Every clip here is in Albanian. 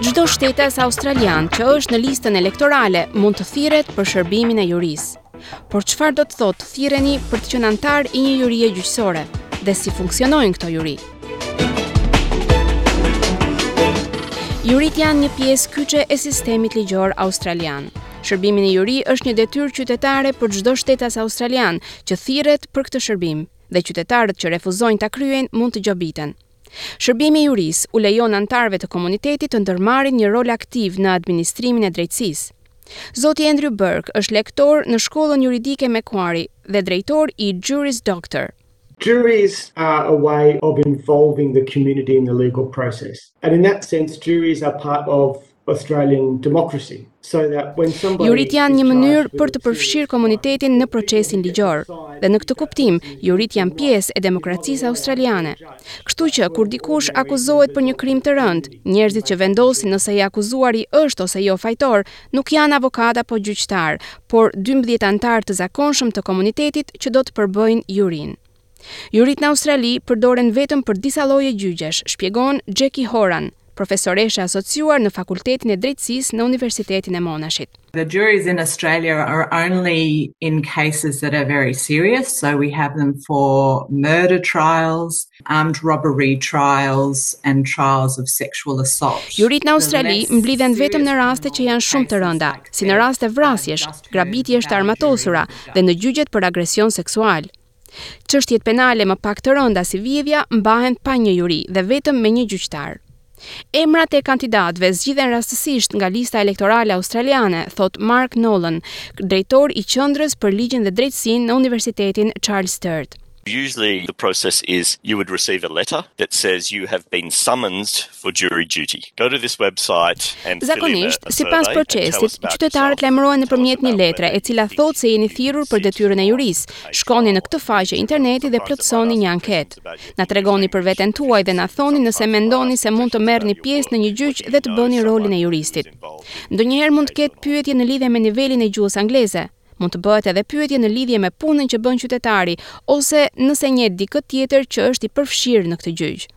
Çdo shtetas australian që është në listën elektorale mund të thirret për shërbimin e jurisë. Por çfarë do të thotë thirreni për të qenë anëtar i një jurie gjyqësore dhe si funksionojnë këto juri? Juritë janë një pjesë kyçe e sistemit ligjor australian. Shërbimi në juri është një detyrë qytetare për çdo shtetas australian që thirret për këtë shërbim. dhe qytetarët që refuzojnë ta kryejnë mund të gjobiten. Shërbimi i jurisë u lejon anëtarëve të komunitetit të ndërmarrin një rol aktiv në administrimin e drejtësisë. Zoti Andrew Burke është lektor në Shkollën Juridike Macquarie dhe drejtor i Juris Doctor. Juries are a way of involving the community in the legal process. And in that sense, juries are part of Australian democracy. Juritë janë një mënyrë për të përfshirë komunitetin në procesin ligjor. Dhe në këtë kuptim, juritë janë pjesë e demokracisë australiane. Kështu që, kur dikush akuzohet për një krim të rëndë, njerëzit që vendosin nëse i akuzuari është ose jo fajtor, nuk janë avokatë apo gjyqtarë, por 12 anëtarë të zakonshëm të komunitetit që do të përbëjnë jurinë. Juritë në Australi përdoren vetëm për disa lloje gjyqesh, shpjegon Jackie Horan, profesoreshë e asociuar në Fakultetin e Drejtësisë në Universitetin e Monashit. The juries in Australia are only in cases that are very serious, so we have them for murder trials, armed robbery trials and trials of sexual assault. Juritë në Australi mblidhen vetëm në raste që janë shumë të rënda, si në raste vrasjesh, grabitjesh të armatosura dhe në gjyqet për agresion seksual. Çështjet penale më pak të rënda si vjedhja mbahen pa një juri dhe vetëm me një gjyqtar. Emrat e kandidatëve zgjidhen rastësisht nga lista elektorale australiane, thotë Mark Nolan, drejtor i Qendrës për Ligjin dhe Drejtësinë në Universitetin Charles Sturt. Usually the process is you would receive a letter that says you have been summoned Zakonisht, sipas procesit, qytetarët lajmërohen nëpërmjet një letre, e cila thotë se jeni thirrur për detyrën e jurisë. Shkoni në këtë faqe interneti dhe plotësoni një anketë. Na tregoni për veten tuaj dhe na thoni nëse mendoni se mund të merrni pjesë në një gjyq dhe të bëni rolin e juristit. Ndonjëherë mund të ketë pyetje në lidhje me nivelin e gjuhës angleze. Mund të bëhet edhe pyetje në lidhje me punën që bën qytetari ose nëse njeh dikë tjetër që është i përfshirë në këtë gjyq.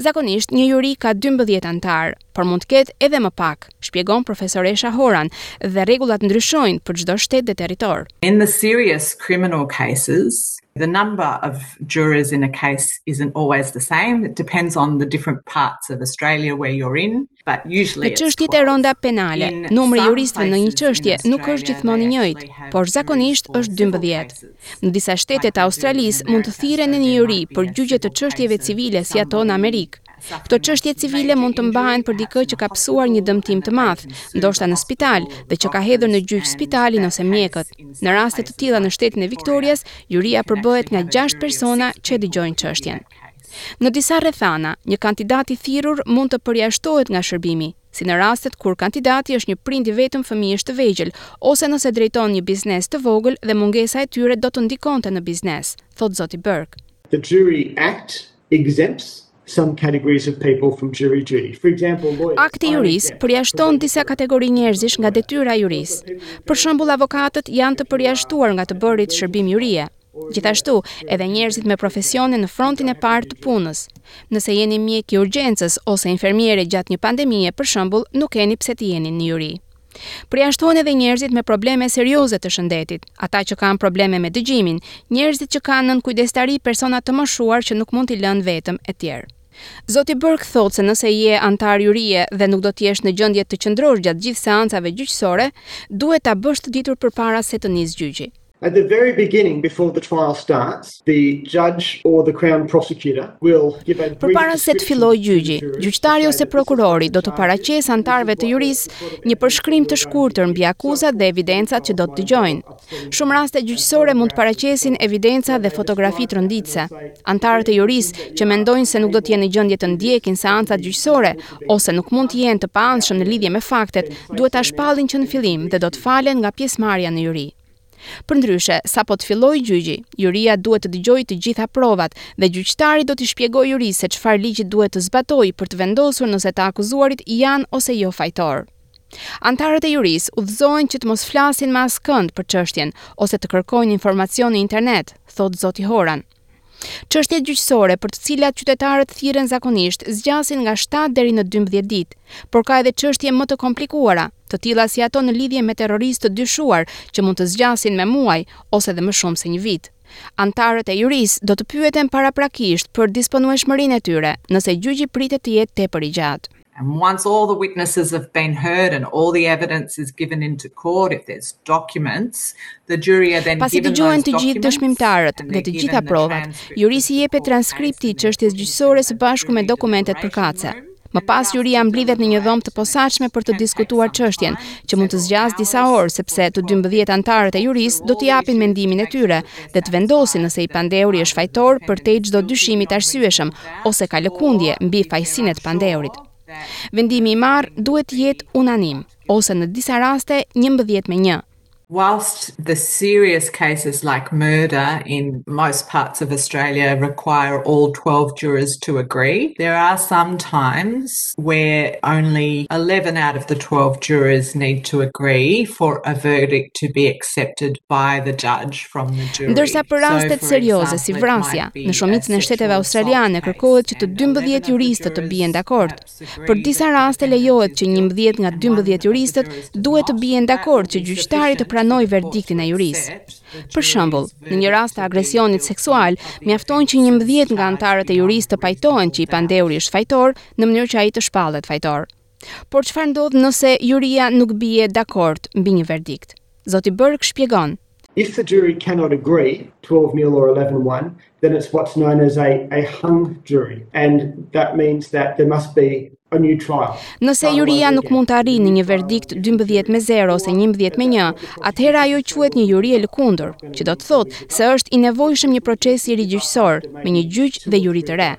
Zakonisht, një juri ka dymbëdhjetë anëtarë, por mund të ketë edhe më pak, shpjegon profesoresha Horan, dhe rregullat ndryshojnë për çdo shtet dhe territor. In the serious criminal cases, the number of jurors in a case isn't always the same, it depends on the different parts of Australia where you're in. Në çështjet e rënda penale, numri i juristëve në një çështje nuk është gjithmonë i njëjtë, por zakonisht është dymbëdhjetë. Në disa shtete të Australisë mund të thirren në një juri për gjyqe të të çështjeve civile si ato në Amerikë. Këto çështje civile mund të mbahen për dikë që ka pësuar një dëmtim të madh, ndoshta në spital, dhe që ka hedhur në gjyq spitalin ose mjekët. Në raste të tilla në shtetin e Viktorias, juria përbëhet nga gjashtë persona që e dëgjojnë çështjen. Në disa rrethana, një kandidat i thirrur mund të përjashtohet nga shërbimi, si në rastet kur kandidati është një prind i vetëm fëmijësh të vegjël ose nëse drejton një biznes të vogël dhe mungesa e tyre do të ndikonte në biznes, thotë zoti Burke. The Jury Act exempts some categories of people from jury duty. For example, lawyers. Akti i jurisë përjashton disa kategori njerëzish nga detyra e jurisë. Për shembull, avokatët janë të përjashtuar nga të bërit shërbim jurie. Gjithashtu, edhe njerëzit me profesione në frontin e parë të punës. Nëse jeni mjek i urgjencës ose infermiere gjatë një pandemie, për shembull, nuk keni pse të jeni në juri. Përjashtohen edhe njerëzit me probleme serioze të shëndetit, ata që kanë probleme me dëgjimin, njerëzit që kanë nën kujdestari persona të moshuar që nuk mund t'i lënë vetëm, e tjerë. Zoti Burke thotë se nëse je anëtar jurie dhe nuk do të jesh në gjendje të qëndrosh gjatë gjithë seancave gjyqësore, duhet ta bësh të ditur përpara se të nisë gjyqi. At the very beginning before the trial starts, the judge or the crown prosecutor will give a Përpara se të fillojë gjyqi, gjyqtari ose prokurori do t'u paraqesë anëtarëve të jurisë një përshkrim të shkurtër mbi akuzat dhe evidencat që do të dëgjojnë. Shumë raste gjyqësore mund të paraqesin evidenca dhe fotografi tronditëse. Anëtarët e jurisë që mendojnë se nuk do të jenë në gjendje të ndjekin seancat gjyqësore ose nuk mund të jenë të paanshëm në lidhje me faktet, duhet ta shpallin që në fillim dhe do të falen nga pjesëmarrja në juri. Përndryshe, sapo të fillojë gjyqi, juria duhet të dëgjojë të gjitha provat dhe gjyqtari do t'i shpjegojë jurisë se çfarë ligji duhet të zbatojë për të vendosur nëse të akuzuarit janë ose jo fajtorë. Anëtarët e jurisë udhëzohen që të mos flasin me askënd për çështjen ose të kërkojnë informacion në internet, thotë zoti Horan. Çështjet gjyqësore, për të cilat qytetarët thirren zakonisht, zgjasin nga shtatë deri në dymbëdhjetë ditë. Por ka edhe çështje më të komplikuara, të tilla si ato në lidhje me terroristë të dyshuar, që mund të zgjasin me muaj ose edhe më shumë se një vit. Anëtarët e jurisë do të pyeten paraprakisht për disponueshmërinë e tyre, nëse gjyqi pritet të jetë tepër i gjatë. And once all the witnesses have been heard and all the evidence is given into court if there's documents, the jury are then Pasi dëgjohen të gjithë dëshmimtarët dhe të gjitha provat, jurisë i jepet transkripti i çështjes gjyqësore së bashku me dokumentet përkatëse. Më pas juria mblidhet në një dhomë të posaçme për të diskutuar çështjen, që mund të zgjasë disa orë sepse të 12 anëtarët e jurisë do të japin mendimin e tyre dhe të vendosin nëse i pandehuri është fajtor përtej çdo dyshimi të arsyeshëm ose ka lëkundje mbi fajësinë e të pandehurit. Vendimi i marrë duhet të jetë unanim, ose në disa raste njëmbëdhjetë me një. Whilst the serious cases like murder in most parts of Australia require all 12 jurors to agree, there are some times where only 11 out of the 12 jurors need to agree for a verdict to be accepted. Ndërsa për rastet serioze si vrasja, në shumicën e shteteve australiane kërkohet që të dymbëdhjetë juristët të bien dakord. Për disa raste lejohet që njëmbëdhjetë nga dymbëdhjetë juristët duhet të bien dakord që gjyqtari të pranojë verdiktin e jurisë. Për shembull, në një rast të agresionit seksual, mjafton që njëmbëdhjetë nga anëtarët e jurisë të pajtohen që i pandehuri është fajtor, në mënyrë që ai të shpallet fajtor. Por çfarë ndodh nëse juria nuk bie dakord mbi një verdikt? Zoti Burke shpjegon, If the jury cannot agree, 12 nil or 11 1, then it's what's known as a, a hung jury and that means that there must be Nëse juria nuk mund të arrijë në një verdikt 12 me 0 ose 11 me 1, atëherë ajo quhet një juri e lëkundur, që do të thotë se është i nevojshëm një proces i ri gjyqësor me një gjyq dhe juri të re.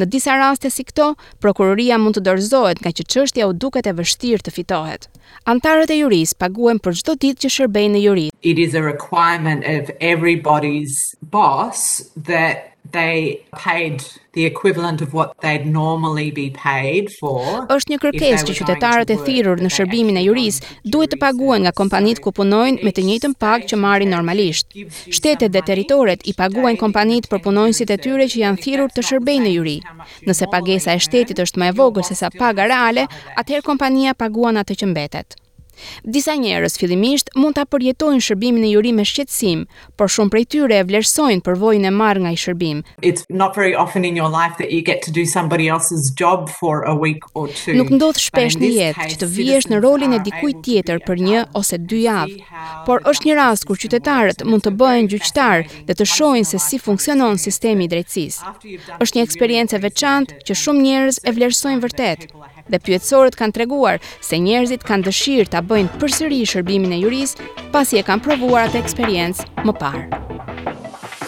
Në disa raste si këto, prokuroria mund të dorëzohet ngaqë çështja u duket e vështirë të fitohet. Anëtarët e jurisë paguhen për çdo ditë që shërbejnë në juri. It is a requirement of everybody's boss that they paid the equivalent of what they'd normally be paid for. Është një kërkesë që qytetarët e thirrur në shërbimin e jurisë duhet të paguhen nga kompanitë ku punojnë me të njëjtën pagë që marrin normalisht. Shtetet dhe territoret i paguajnë kompanitë për punonjësit e tyre që janë thirrur të shërbejnë në juri. Nëse pagesa e shtetit është më e vogël sesa paga reale, atëherë kompania paguan atë që mbetet. Disa njerëz fillimisht mund ta përjetojnë shërbimin në juri me shqetësim, por shumë prej tyre e vlerësojnë përvojën e marrë nga ai shërbim. Nuk ndodh shpesh në jetë që të vihesh në rolin e dikujt tjetër për një ose dy javë. Por është një rast kur qytetarët mund të bëhen gjyqtarë dhe të shohin se si funksionon sistemi i drejtësisë. Është një eksperiencë e veçantë që shumë njerëz e vlerësojnë vërtet. Dhe pyetësorët kanë treguar se njerëzit kanë dëshirë ta bëjnë përsëri shërbimin e jurisë pasi e kanë provuar atë eksperiencë më parë.